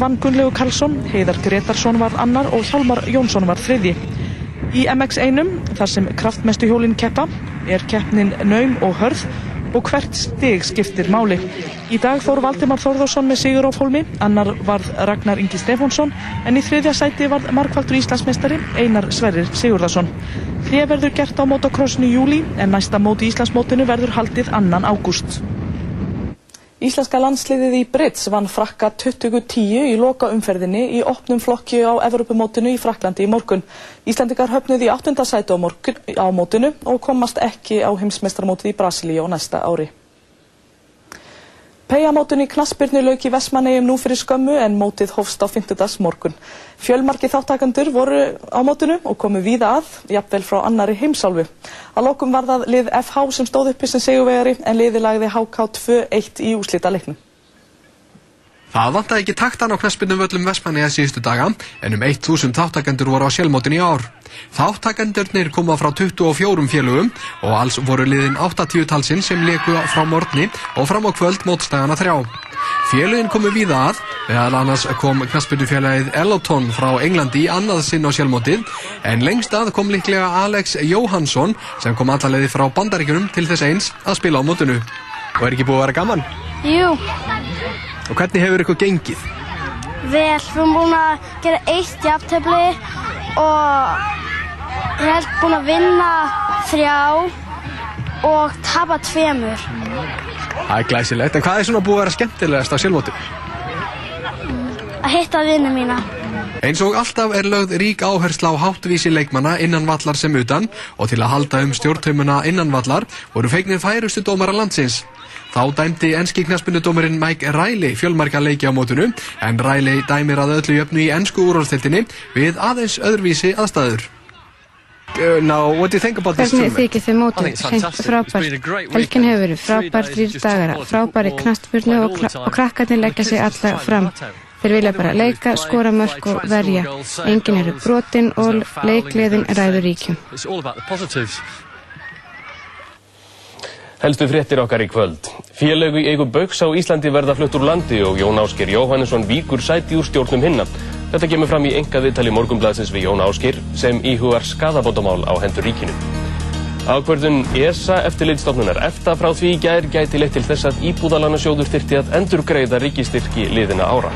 vann Gunnlegu Karlsson, Heiðar Gretarsson var annar og Hjálmar Jónsson var þriði. Í MX1, þar sem kraftmestu hjólinn keppa, er keppnin naum og hörð og hvert stig skiptir máli. Í dag fór Valdimar Þórðarsson með Sigur á fólmi, annar varð Ragnar Ingi Stefánsson en í þriðja sæti varð markvaldur Íslandsmeistari Einar Sverrir Sigurðarsson. Þrið verður gert á motocrossinu júli en næsta móti Íslandsmótinu verður haldið annan ágúst. Íslenska landsliðið í Brits vann frakka 2010 í loka umferðinni í opnum flokki á Evropamótinu í Fraklandi í morgun. Íslendikar höfnuði í 8. sætu á, á mótinu og komast ekki á heimsmeistarmótið í Brasilíu á næsta ári. Peiamótun í knaspirnu lauk í Vestmannegjum nú fyrir skömmu en mótið hófst á 50. morgun. Fjölmarki þáttakandur voru á mótunu og komu víða að, jafnvel frá annari heimsálfu. Að lokum var það lið FH sem stóð uppi sem seguvegari en liði lagði HK 2-1 í úslita leiknum. Það vantaði ekki taktan á knaspinu völlum Vestmanniða síðustu daga en um 1000 þáttakendur voru á sjálfmótin í ár. Þáttakendurnir koma frá 24 félögum og alls voru liðin 80 talsinn sem leku frá morgni og fram á kvöld mótstæðana þrjá. Félögin komu víða að, meðal annars kom knaspinufélagið Eloton frá Englandi í annað sinn á sjálfmótið en lengst að kom líklega Alex Johansson sem kom allarleiði frá bandaríkunum til þess eins að spila á mótinu. Og er ekki búið að vera gaman? Jú. Og hvernig hefur ykkur gengið? Vel, við erum búin að gera eitt jafntöfli og ég held búin að vinna þrjá og tapa tveimur. Það er glæsilegt, en hvað er svona búið að vera skemmtilegast á sjálfmóti? Að hitta vinnu mína. Eins og alltaf er lögð rík áhersla á háttvísi leikmanna innan vallar sem utan og til að halda um stjórntaumuna innan vallar voru feignir færustu dómara landsins. Þá dæmdi enski knaspunudómarinn Mike Riley fjölmarka leiki á mótunu en Riley dæmir að öllu jöfnu í ennsku úrvalsteltinni við aðeins öðruvísi aðstæður. Uh, now, what do you think about this Hvernig tournament? þykir þið mótið? Hreint frábært. Helgin hefur verið frábært þrýr dagara, frábæri knastbyrnu og, og krakkarnir leggja sig alla fram. Þeir vilja bara leika, skora mörg og verja. Engin eru brotin og leikliðin ræður ríkjum. Helstu fréttir okkar í kvöld. Félögu eigu Bauks á Íslandi verða flutt úr landi og Jón Ásker Jóhannesson víkur sæti úr stjórnum hinna. Þetta kemur fram í enga viðtali morgunbladsins við Jón Ásker sem íhugar skadabótamál á hendur ríkinu. Ákvörðun ESA eftirlitstofnunar EFTA frá því gær gæti leitt til þess að íbúðalannasjóður þyrti að endurgreiða ríkistyrki liðina ára.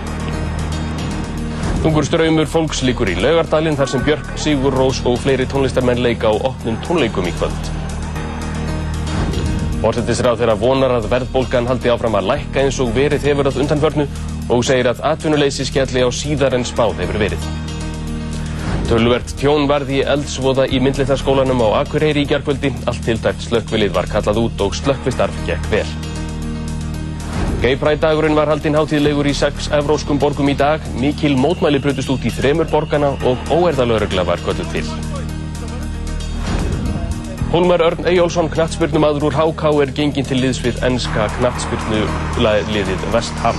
Tungur ströymur fólks líkur í laugardalinn þar sem Björk, Sigur Rós og fleiri tónlistarmenn leika á opnum tónleikum í kvöld. Vorsetisráð þeirra vonar að verðbólgan haldi áfram að lækka eins og verið hefur að undanförnu og segir að atvinnuleysi skjalli á síðar en spáð hefur verið. Tölvert tjón varði eldsvoða í myndlitaskólanum á Akureyri í gjarkvöldi. Allt tildært slökkvilið var kallað út og slökkvistarf gekk vel. Geiprædagurinn var haldinn hátíðlegur í sex evróskum borgum í dag. Mikil mótmæli brutust út í þremur borgana og óerðalörugla var kölluð til. Hólmar Örn Eyjólfsson, knattspyrnumadur úr HK, er genginn til liðs við ennska knattspyrnuliðið West Ham.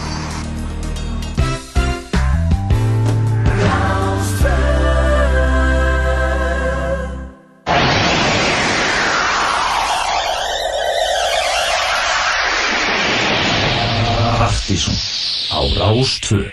Partíson á Rástvö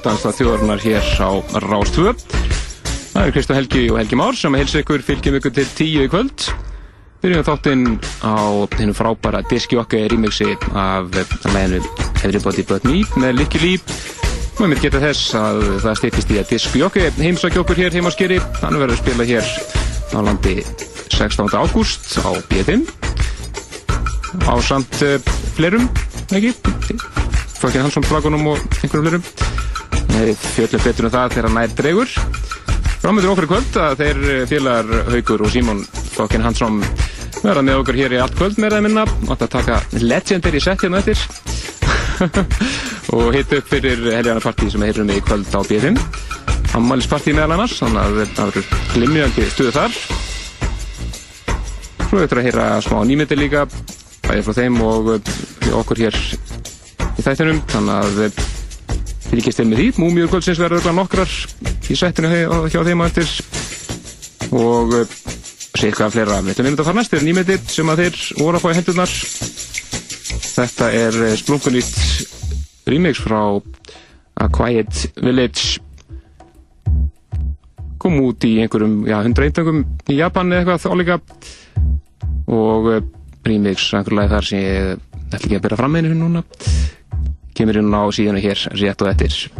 Dansa þjóðarinnar hér á Rástvö. Það er Kristján Helgi og Helgi Már sem heilsa ykkur fylgjum ykkur til tíu í kvöld. Byrjum þáttinn á hennu frábæra diskjokki remixi af læginu Everybody But Me með Licky Leap. Og ég myndi geta þess að það styrtist í að diskjokki heimsækja okkur hér heim á skeri. Hann verður að spila hér á landi 16. ágúst á B5 á samt uh, flerum, ekki? Fokkin Hansson flagunum og einhverjum flerum. Fjöldum betur um það þegar nær dregur. Frámyndur okkur í kvöld að þeir félagar Haugur og Símón Fokkin Hansson verða með okkur hér í allt kvöld með það minna. Átt að taka legendary set hérna eftir. Og hitt upp fyrir helgjana partí sem við heyrum í kvöld á BFM ammælispartí meðal annars þannig að það verður glimjandi stuðu þar. Svo ætlum að heyra smá nýmyndir líka bæðið frá þeim og okkur hér í þættinum. Þannig að fylgjast þeim með því. Múmiur kvöldsins verður nokkrar í settinu hjá þeim og eftir. Og sé eitthvað flera ætlum einmitt að fara næst, þetta er nýmyndir sem að þeir voru að fá í hendunar þetta er eh, splunkunýtt remix frá A Quiet Village. Kom út í einhverjum, já, hundra eintangum í Japan eða eitthvað álíka og eh, remix einhverlega þar sem ég ætla ekki að byrja fram með henni núna kemur inn á síðanu hér rétt og eftir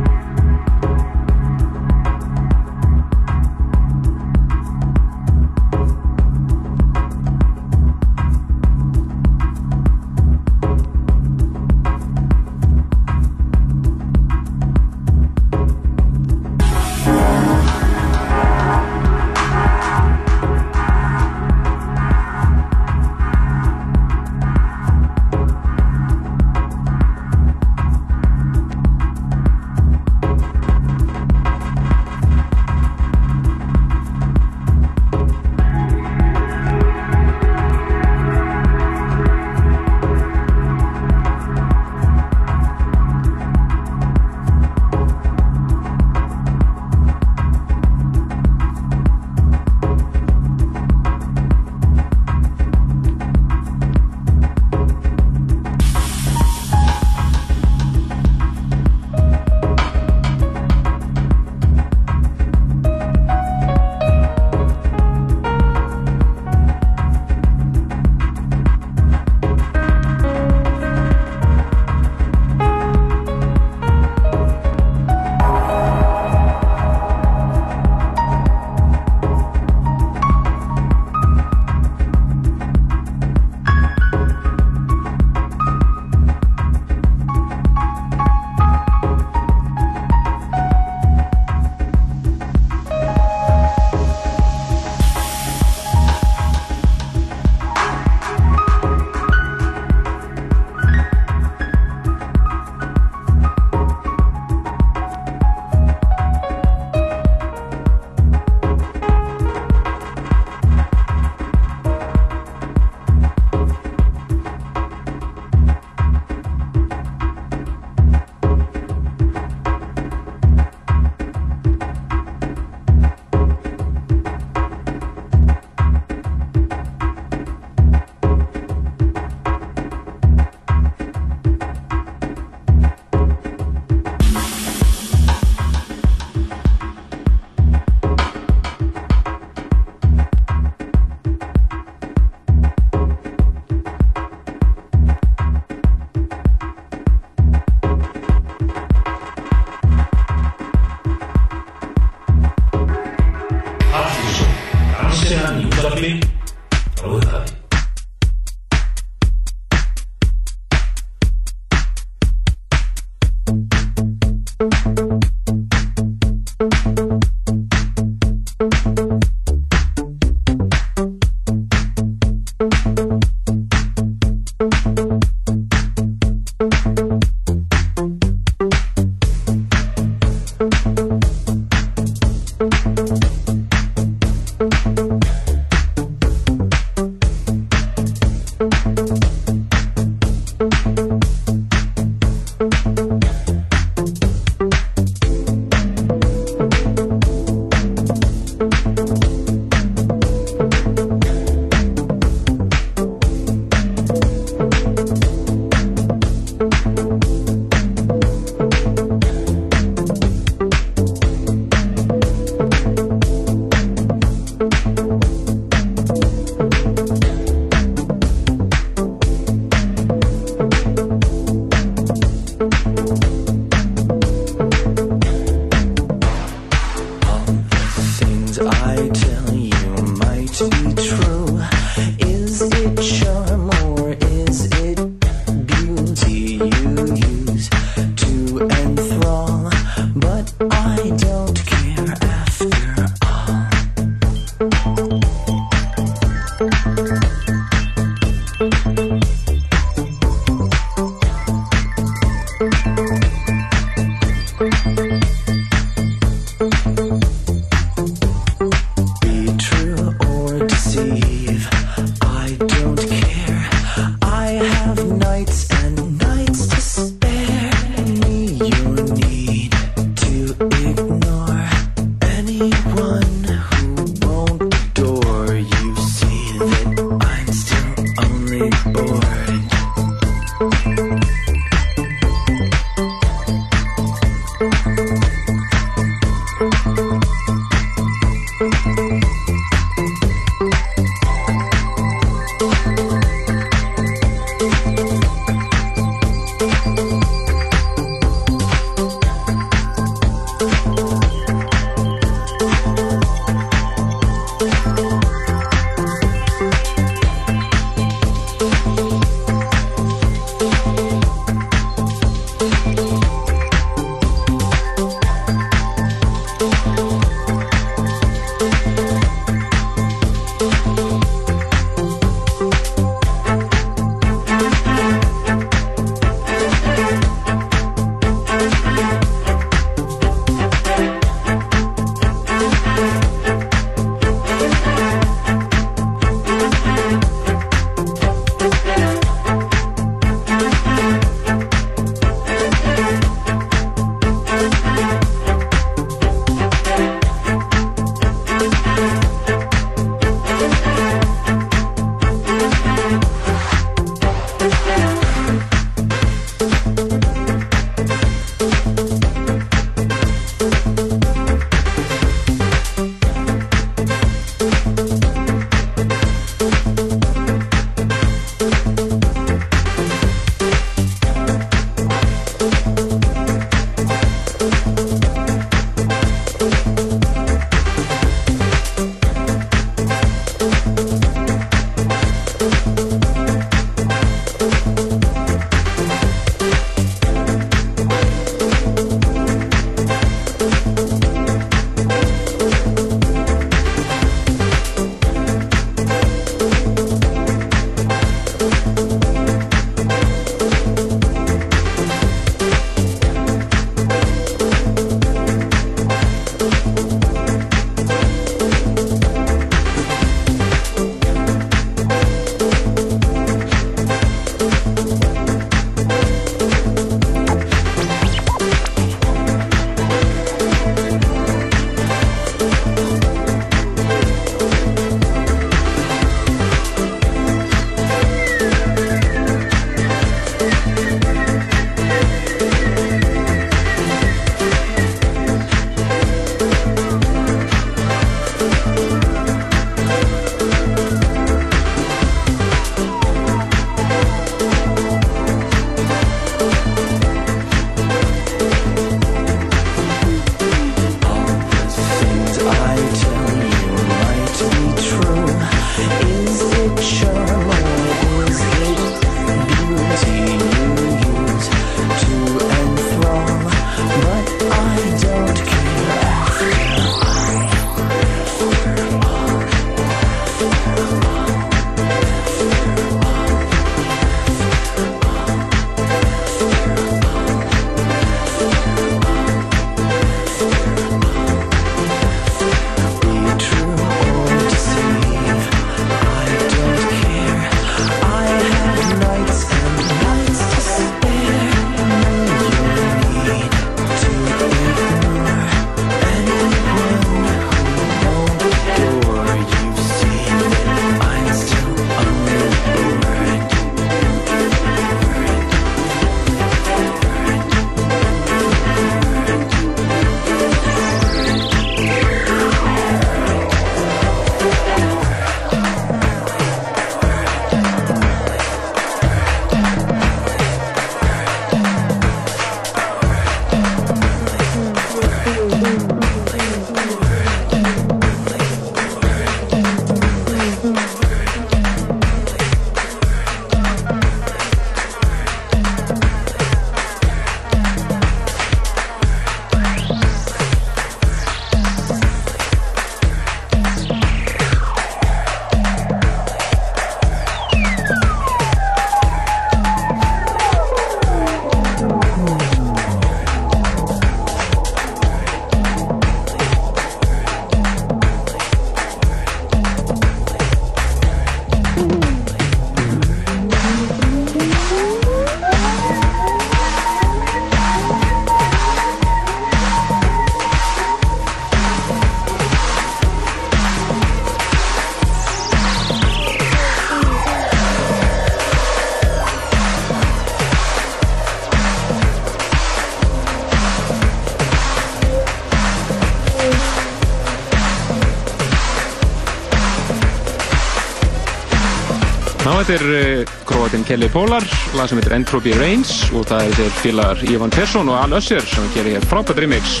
er uh, Kroatin Kelly Polar, lag sem heitir Entropy Reigns og það er þeir félagar Ivan Persson og Al Össer sem gerir hér frábært remix.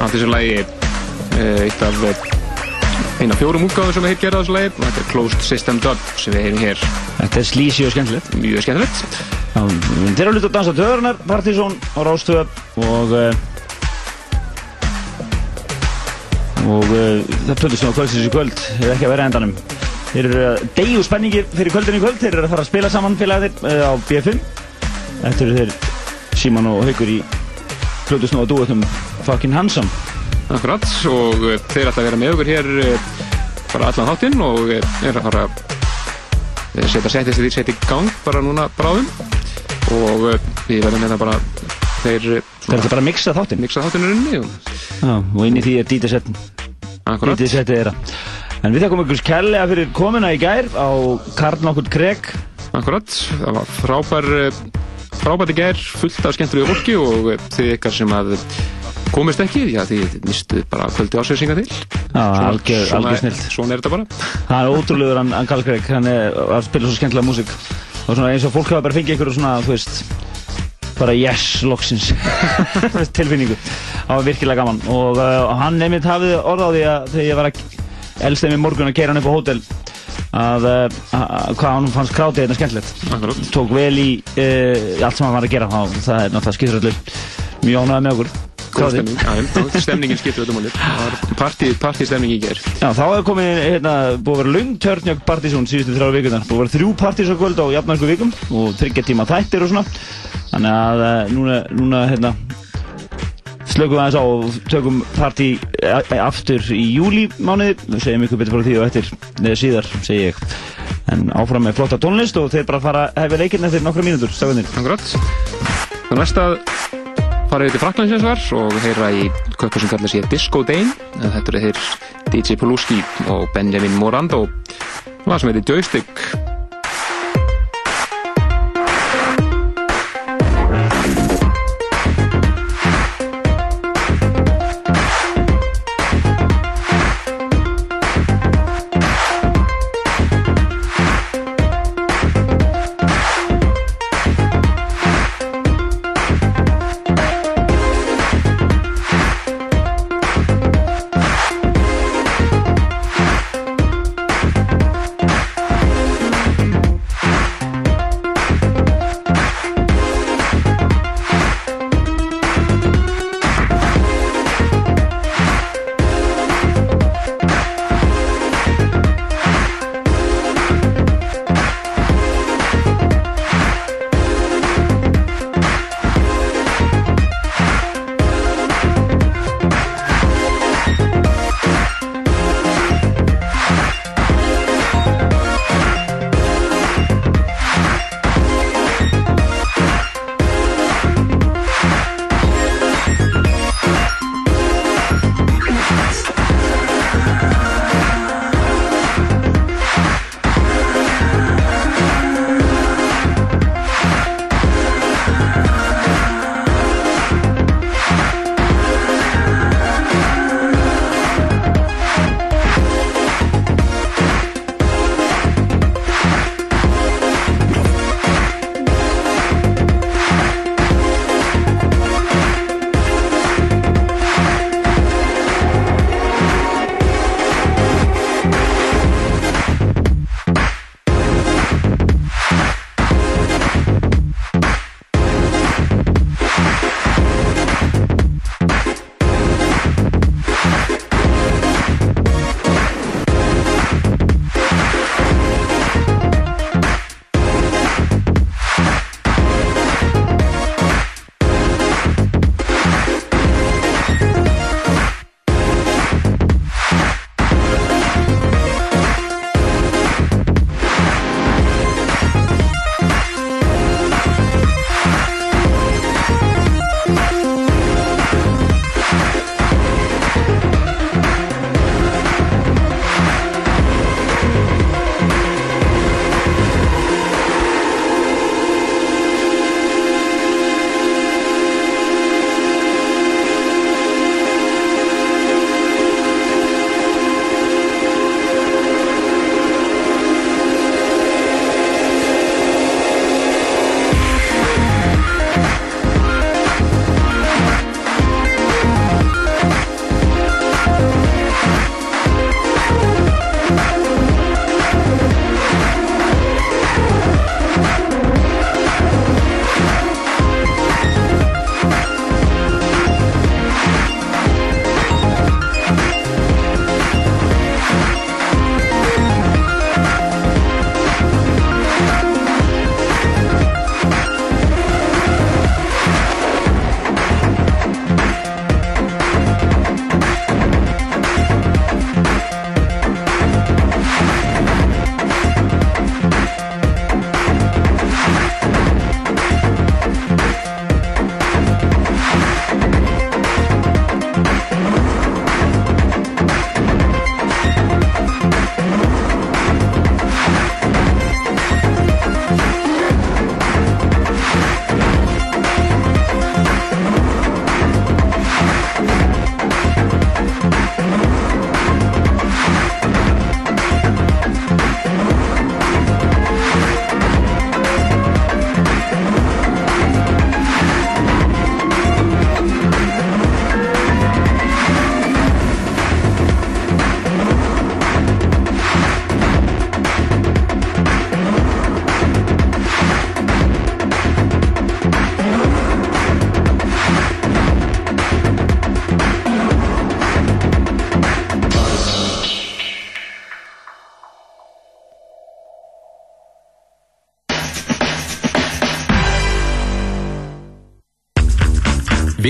Af þessu lagi uh, eitt af eina fjórum útgáður sem við heit gerða þessu lagi. Og þetta er Closed System Dub sem við heyrum hér. Þetta er slísi og skemmtilegt. Mjög skemmtilegt. Þeir eru að luta að dansa töðurnar, Partizón á Rástöð og og það plöðist svona kvöldsins í kvöld hefur ekki að vera endanum þeir eru að degju spenningi fyrir kvöldinu í kvöld. Þeir eru að fara að spila saman félagarnir uh, á BFM Þetta eru þeir Síman og Haugur í plöðist nú að dúa um fucking handsome Akkurat og uh, þeir ætla að vera með okkur hér bara allan þáttinn og er að fara að setja setjast því setja í gang bara núna bráðum. Og við verðum hérna bara þeir Þeir ætla bara að mixa þáttinn. mixa þáttinn er inni og, Já, og inn í því er DJ-settin DJ-settið þeirra En við þakkum ykkur kærlega fyrir komuna í gær á Karl nokkur Kreg Akkurat, það var frábær frábært í gær, fullt af skemmtur í fólki og þið ykkar sem að komist ekki, já þið mistuð bara kvöldi ásveitsinga til. Já, algjör, algjör snilt. Svona er þetta bara. Það er ótrúlegur hann, hann Karl Kreg, hann er að spila svo skemmtilega músík. Og svona eins og fólk hafa bara fengið ykkur svona, þú veist bara yes, loksins. Tilfinningu, það var virkilega gaman. Og uh, hann nefnitt hafið orð á því að þegar ég var að elst þeim í morgun að keira hann upp á hótel. Að uh, hvað hann fannst krátið þetta skemmtilegt. Tók vel í uh, allt sem hann var að gera þá. Það er náttúrulega skýrður allir mjög ánægðað með okkur. Stemning, já, stemningin skiptur öllum alveg partystemningi í gerð þá hefur komið, hérna, búið að vera lung törnjög partysón síðustu þrjára vikunar búið að vera þrjú partysókvöld á jafnarku vikum og þryggja tíma þættir og svona. Þannig að uh, núna, núna hérna slökum við aðeins á og tökum partí aftur í júli mánuði við segjum ykkur betur frá því og eftir neða síðar, segi ég. En áfram með flotta tónlist og þeir bara fara hefur leikinn eftir nokkra mínútur, stagunir Akkurat Það næsta fara yfir til Fraklandsins og heyra í köpa sem kallar sér Disco Dane. Þetta eru þeir DJ Poluski og Benjamin Morando. Og það sem heitir Joystick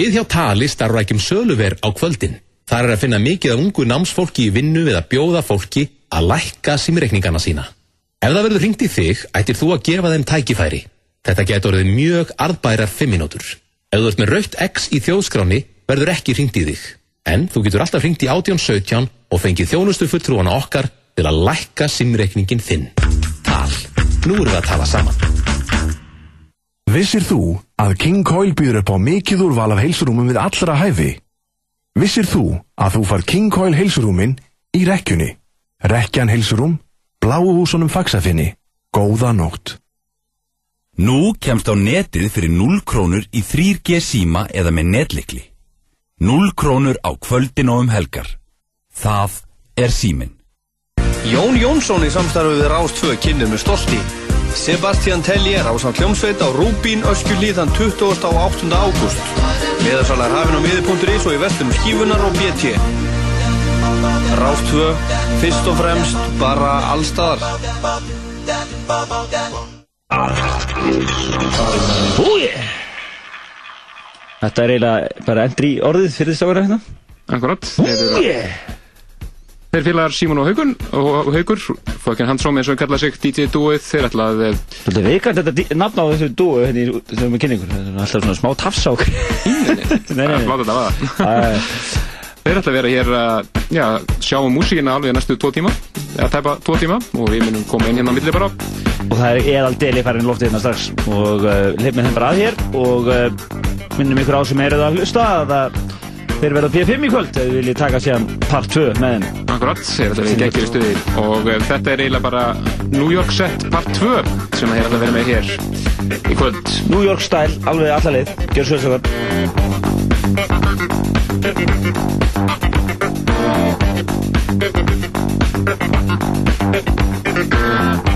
Við hjá Tali starfrækjum söluver á kvöldin. Það er að finna mikið af ungu námsfólki í vinnu við að bjóða fólki að lækka símreikningana sína. Ef það verður hringt í þig, ættir þú að gefa þeim tækifæri. Þetta getur orðið mjög arðbærar 5 minútur. Ef þú ert með raukt X í þjóðskráni, verður ekki hringt í þig. En þú getur alltaf hringt í 1817 og fengið þjónustu fulltrúana okkar til að lækka símreikningin þinn. Tal. Nú erum við að tala saman. Vissir þú að King Coil býður upp á mikið úrval af heilsurúmum við allra hæfi? Vissir þú að þú far King Coil heilsurúmin í rekkjunni? Rekkjan heilsurúm, bláuhúsunum fagsafinni, góða nótt. Nú kemst á netið fyrir 0 krónur í 3G síma eða með netlikli. 0 krónur á kvöldin og um helgar. Það er símin. Jón Jónsson í samstarfi við Rástfö kynir með stolti. Sebastian Tellier á samt hljómsveit á Rúbín Öskjulíðan 20. og 8. ágúst. Meðarsalar hafinn á miði.is og í vestum skífunar og BT. Rástfö, fyrst og fremst, bara allstaðar. Húi! Þetta er eiginlega bara endri orðið fyrir þess að vera hérna. Akkurat. Húi! Þeir félagar Símon og Haugur, og Haugur, Fokkin Handsróm eins og kalla sig DJ Dúið, þeir ætla að... Þetta er veikant þetta nafn á þessu Dúið hérna í þessum kynningur, þetta er alltaf svona smá tafsák. Nei, nei, nei. Smá þetta það. Þeir ætla að vera hér að, já, sjá um músíkina alveg næstu tvo tíma, eða tæpa tvo tíma og við minnum koma inn hérna á milli bara. Og það er eðal deli farin loftið hérna strax og uh, leifum við þeim bara að hér og uh, minnum ykkur á sem eruð að hlusta að það Þeir verða P5 í kvöld ef við viljum taka síðan part 2 með þeim. Akkurat, þeir að vera í geggir í stuði og uh, þetta er eiginlega bara New York set part 2 sem þeir ætla að vera með hér í kvöld. New York style, alveg allalið. Gjör svo þess You were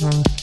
Mm-hmm.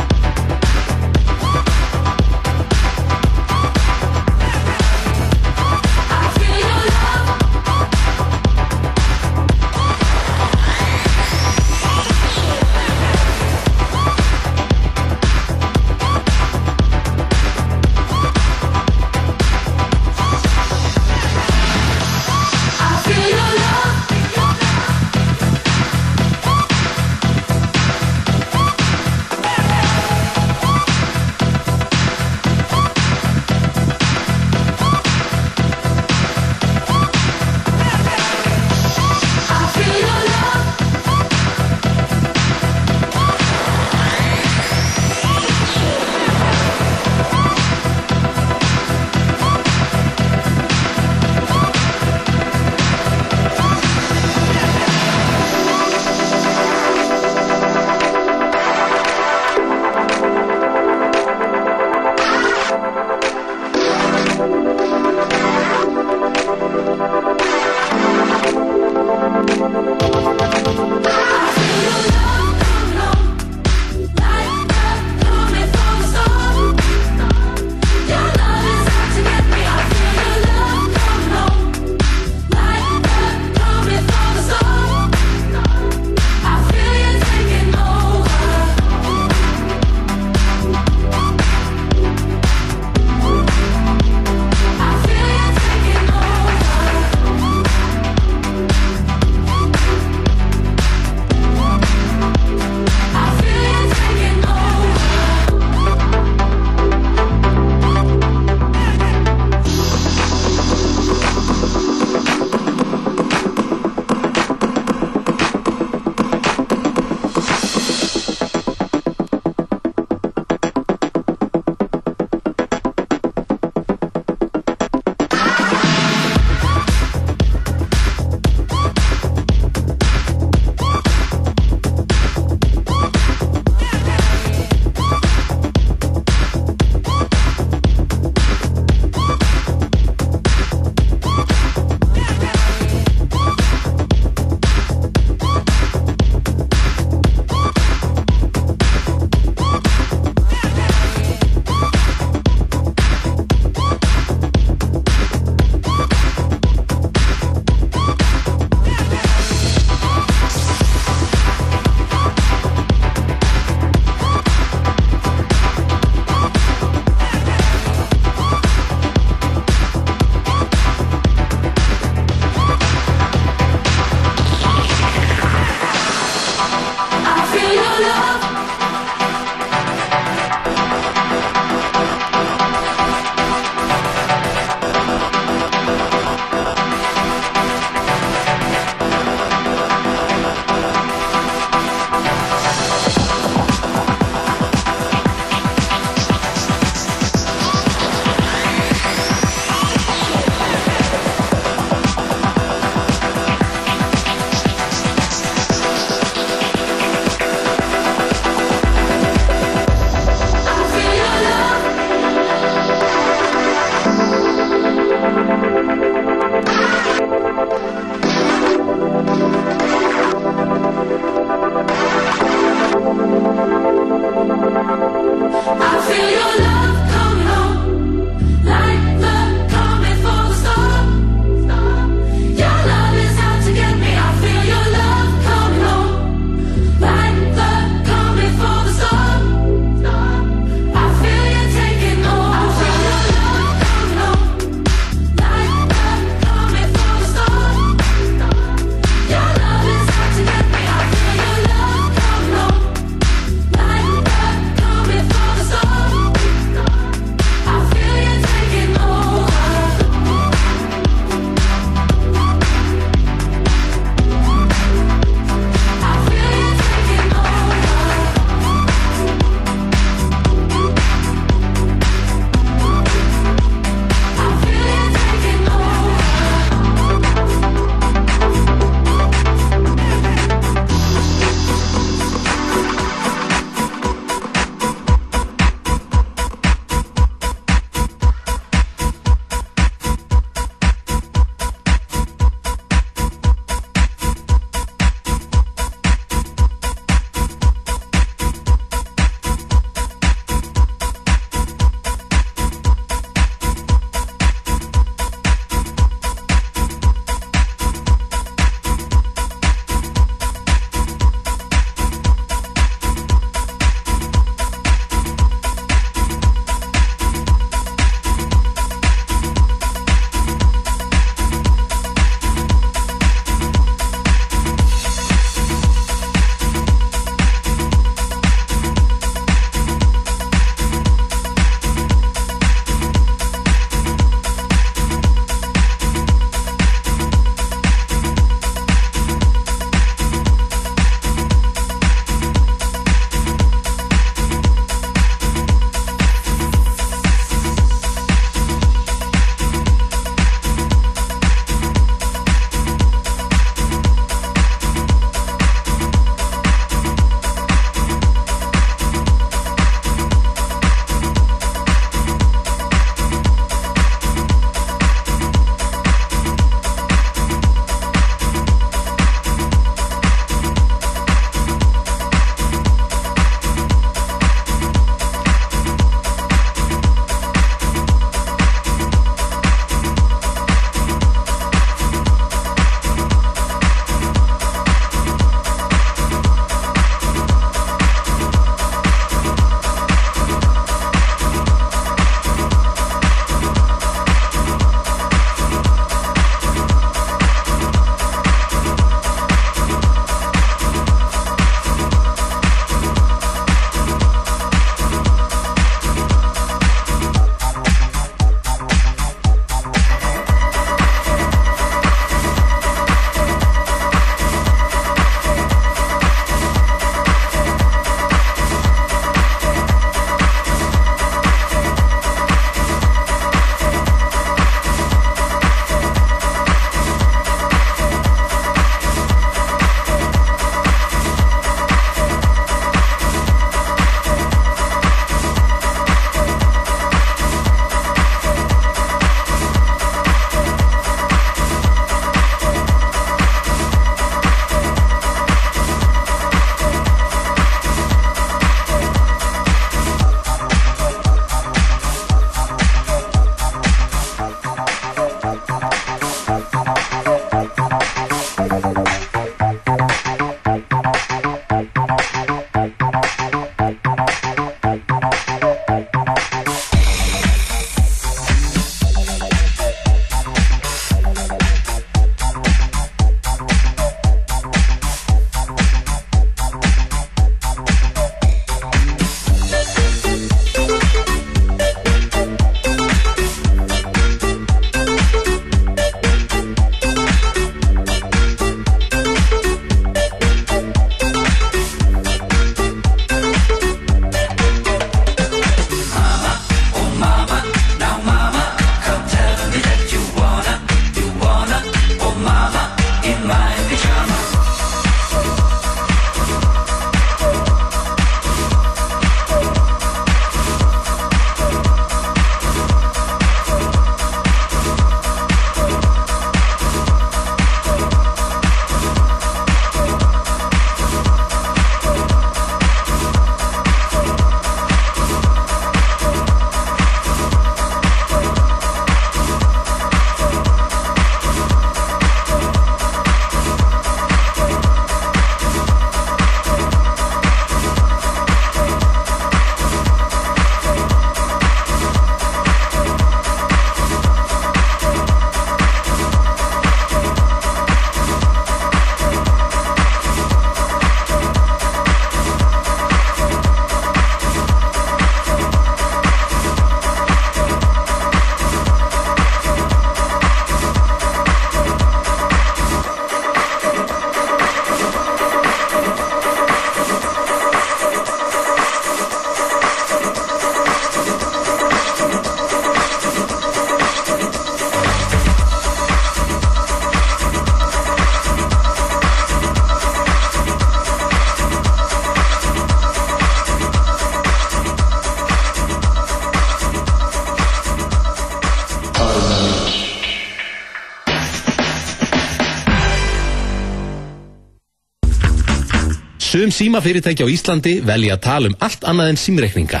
Símafyrirtæki á Íslandi velja að tala um allt annað en símreikninga.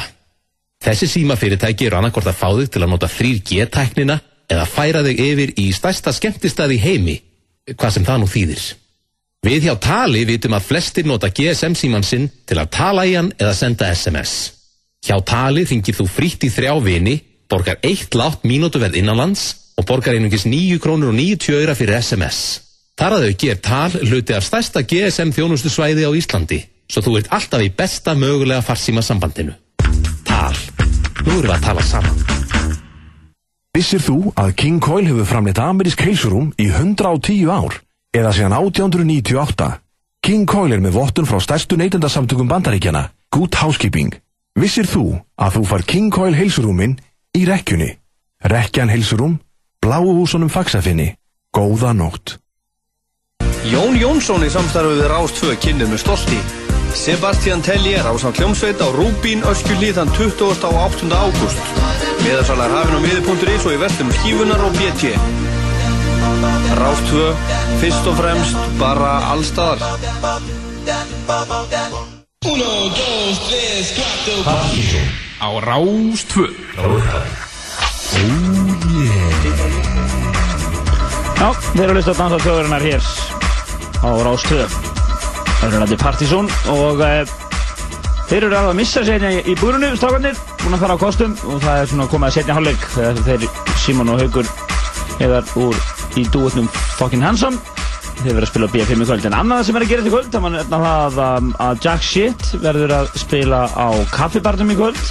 Þessi símafyrirtæki eru annarkort að fá þig til að nota 3G-tæknina eða færa þig yfir í stærsta skemmtistæði í heimi, hvað sem það nú þýðir. Við hjá Tali vitum að flestir nota GSM síman sinn til að tala í hann eða senda SMS. Hjá Tali þingir þú frítt í þrjá vini, borgar eitt látt mínútu verð innanlands og borgar einungis 9 krónur og 90 öra fyrir SMS. Þar að þau ger Tal hluti af stærsta GSM þjónustu svæði á Íslandi, svo þú ert alltaf í besta mögulega farsíma sambandinu. Tal. Nú erum við að tala saman. Vissir þú að King Coil hefur framleitt amerísk heilsurum í 110 ár? Eða síðan 1898. King Coil er með vottun frá stærstu neytendasamtökum bandaríkjana, Good Housekeeping. Vissir þú að þú far King Coil heilsurúmin í rekkjunni? Rekkjan heilsurum, bláu húsunum fagsafinni. Góða nótt. Jón Jónsson í samstarfið við Rástfö kynnið með stolti. Sebastian Tellier á samt hljómsveit á Rúbín Öskjulíð þann 20. og 8. ágúst. Miðarsalar hafinn á miði.is og í vestum skífunar og BT. Rástfö, fyrst og fremst, bara allstaðar. Partíson á Rástfö. Já, þeir eru að hlusta á dansa þjóðurinnar hér á Rástöð. Það eru nætti Partíson og e, þeir eru alveg að missa sér hérna í, í búrunu, strákarnir, búin að fara á kostum og það er svona komið að setja hálfleik þegar þeir Simon og Haugur eða úr í dúetnum Fucking Handsome. Þeir verður að spila á BFM í kvöld en annað sem er að gera þetta í kvöld það er það að, að Jack Shit verður að spila á kaffibarnum í kvöld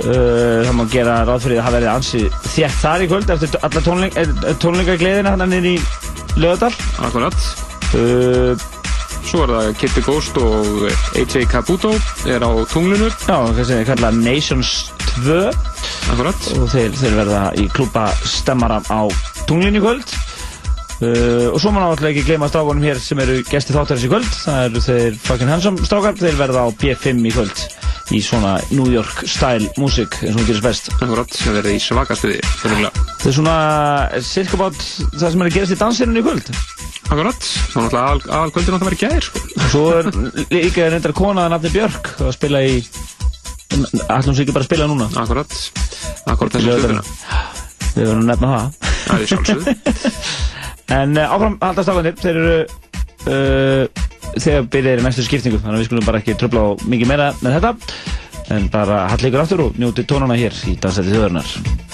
Uh, það má gera ráð fyrir að það verði ansi þétt þar í kvöld eftir alla tónleik, tónleikagleðina hann er í Löðardal Akkurat. Uh, Svo er það Kitty Ghost og AJ Caputo er á tunglinu. Já, sem er kallað Nations 2 Akkurat. Og þeir, þeir verða í klúpa stemmara á tunglinu í kvöld uh, og svo má náttúrulega ekki gleyma strákunum hér sem eru gesti þáttarins í kvöld. Það eru þeir fucking handsome strákar. Þeir verða á B5 í kvöld í svona New York style músík eins og hún gerist best. Akkurat, sem verður í svakastuði Það er svona cirka bát það sem er að gerast í dansirinu í kvöld. Akkurat, þá náttúrulega aðal, aðal kvöldin átt að vera gæðir sko. og svo er líka reyndar kona að nafni Björk að spila í ætlum sér ekki bara að spila núna? Akkurat, akkurat þessu hlutina. Við verðum að nefna það. Það er sjálfsögð En uh, áfram haldast ákvæmdir þeir eru uh, þegar byrðir í næstu skiptingu þannig að við skulum bara ekki tröfla á mikið meira með þetta. En bara hall ykkur aftur og njóti tónana hér í Dansæti þjóðurnar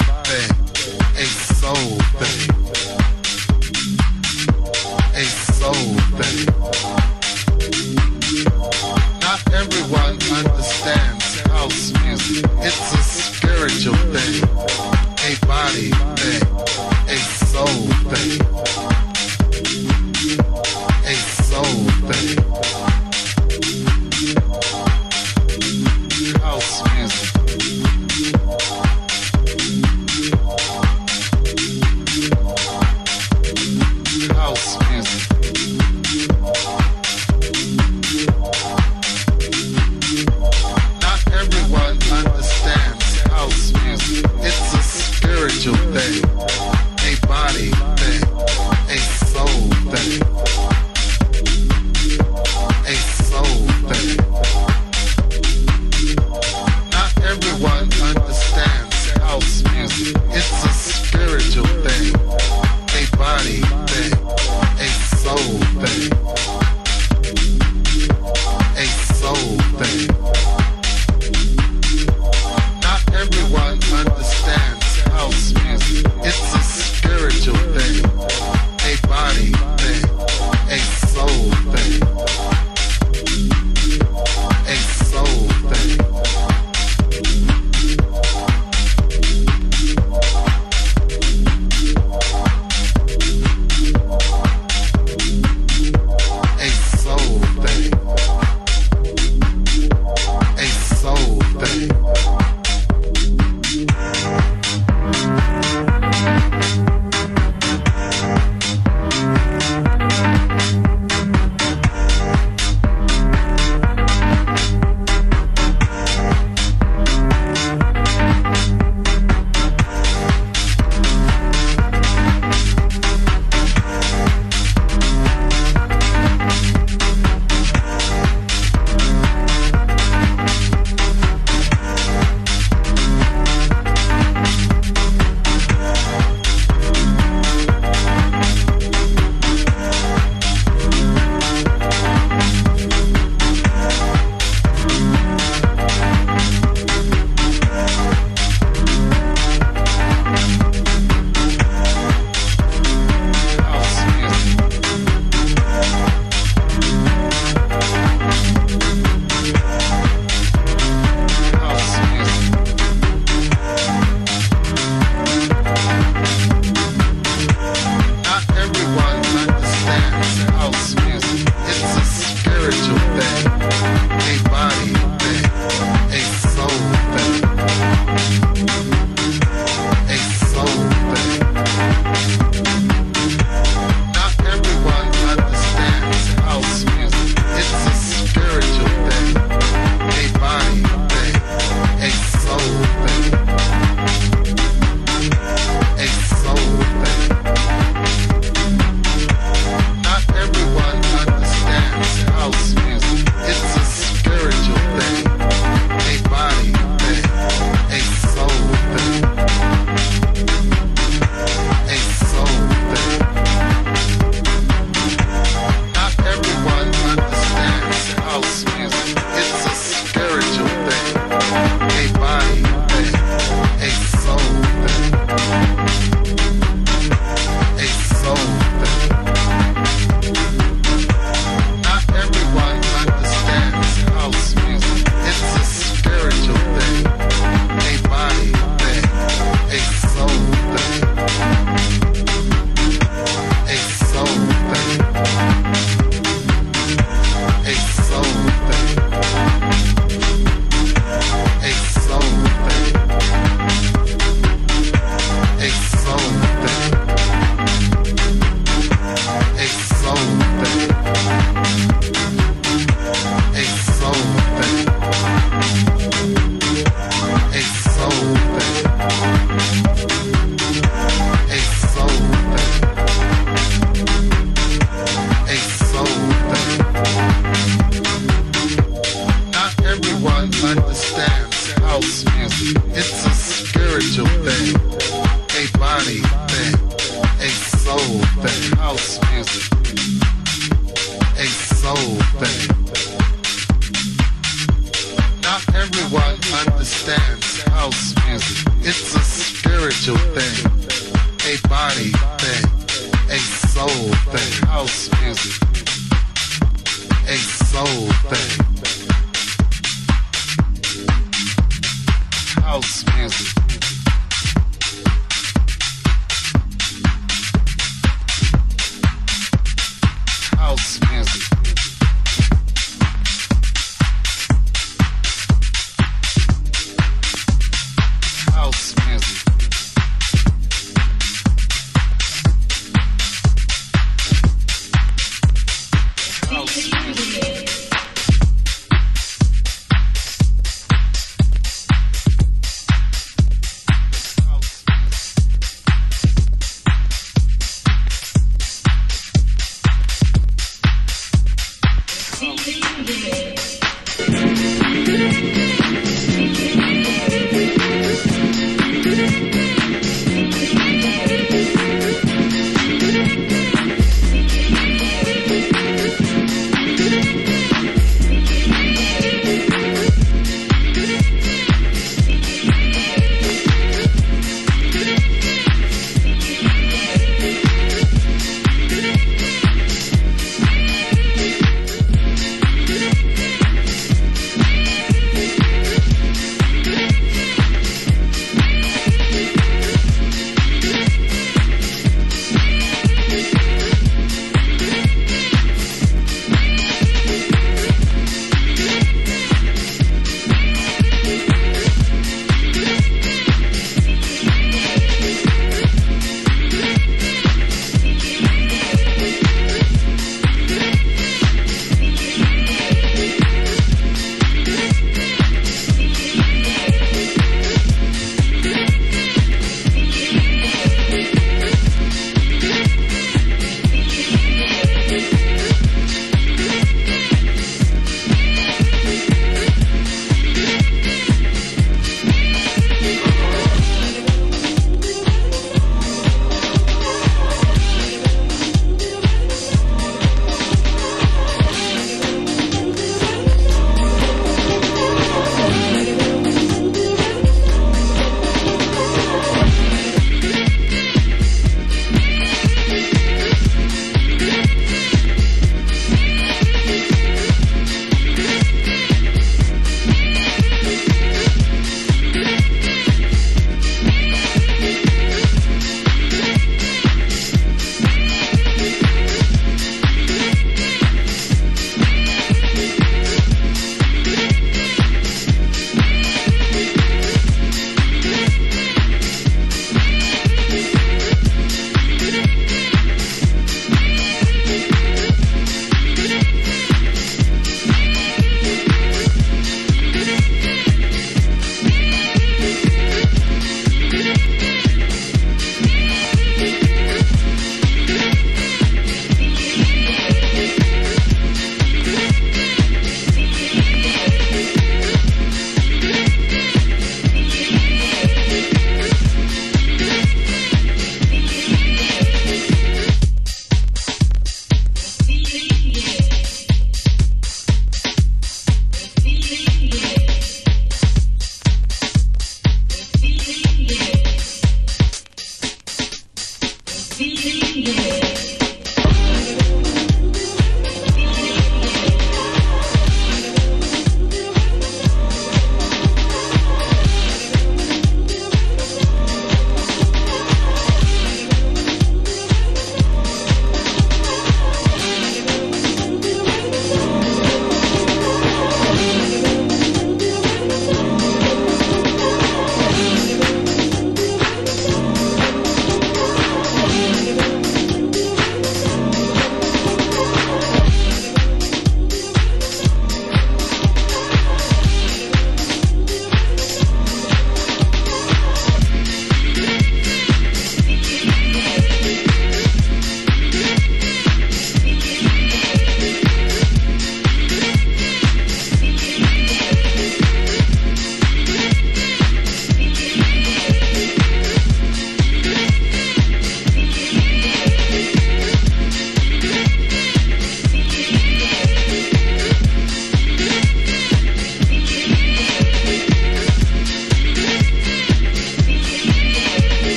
a soul thing, a soul thing. Not everyone understands. It's a spiritual thing, a body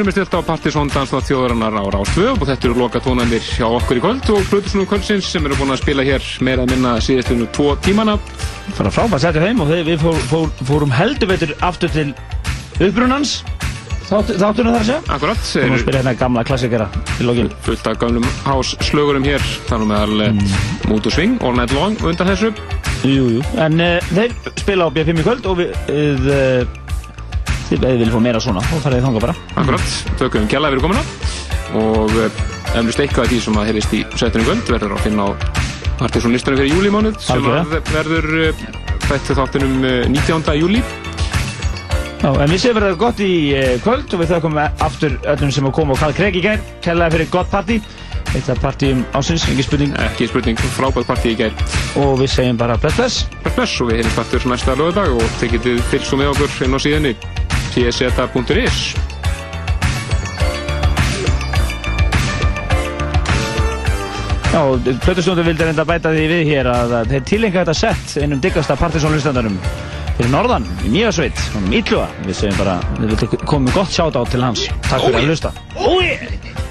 Við erum með stilt á Partisón Danstáð þjóðarinnar á Rástvö og þetta eru loka tónandir hjá okkur í kvöld og Plutusnúum kvöldsins sem eru búin að spila hér meira að minna síðastinu tvo tímana. Það var frábært setja heim og við fór, fór, fórum heldur veitur aftur til upprunans Þátt, þáttunum þar að segja. Akkurat. Við erum að spila hérna gamla klassikera til lokin. Fullt af gamlum hásslögurum hér, þannig meðal mm. Mood og Swing, All Night Long undan þessu. Jú, jú, en uh, þeir spila á B5 í kvöld og við, uh, þið viljum fá meira svona. Og farið þanga bara. Akkurat, tökum kjalla yfir komuna og eflust eitthvað af því sem að heyrist í setjunum kvöld verður að finna á partysónlistanum fyrir júlímánuð sem verður uh, þetta þáttunum uh, 19. júlí. Já, en við séum verið gott í uh, kvöld og við þakkum aftur öllum sem að koma og kalla Kreg í gær, kellaði fyrir gott partí. Eitt af partíum ásins, ekki spurning. Ekki spurning, frábært partí í gær. Og við segjum bara bless bless. Bless bless. Og við heyrjum aftur næsta lögadag og þið getið fylgst með okkur inn á síðanni tseta.is Já, Plötustundur vildi reynda bæta því við hér að þeir tilenga þetta sett einum diggasta partysónlistandarum fyrir norðan, í Nýjasveit, honum Ítluga. Við segjum bara, við komið gott sjátt á til hans. Takk fyrir að hlusta. Oh!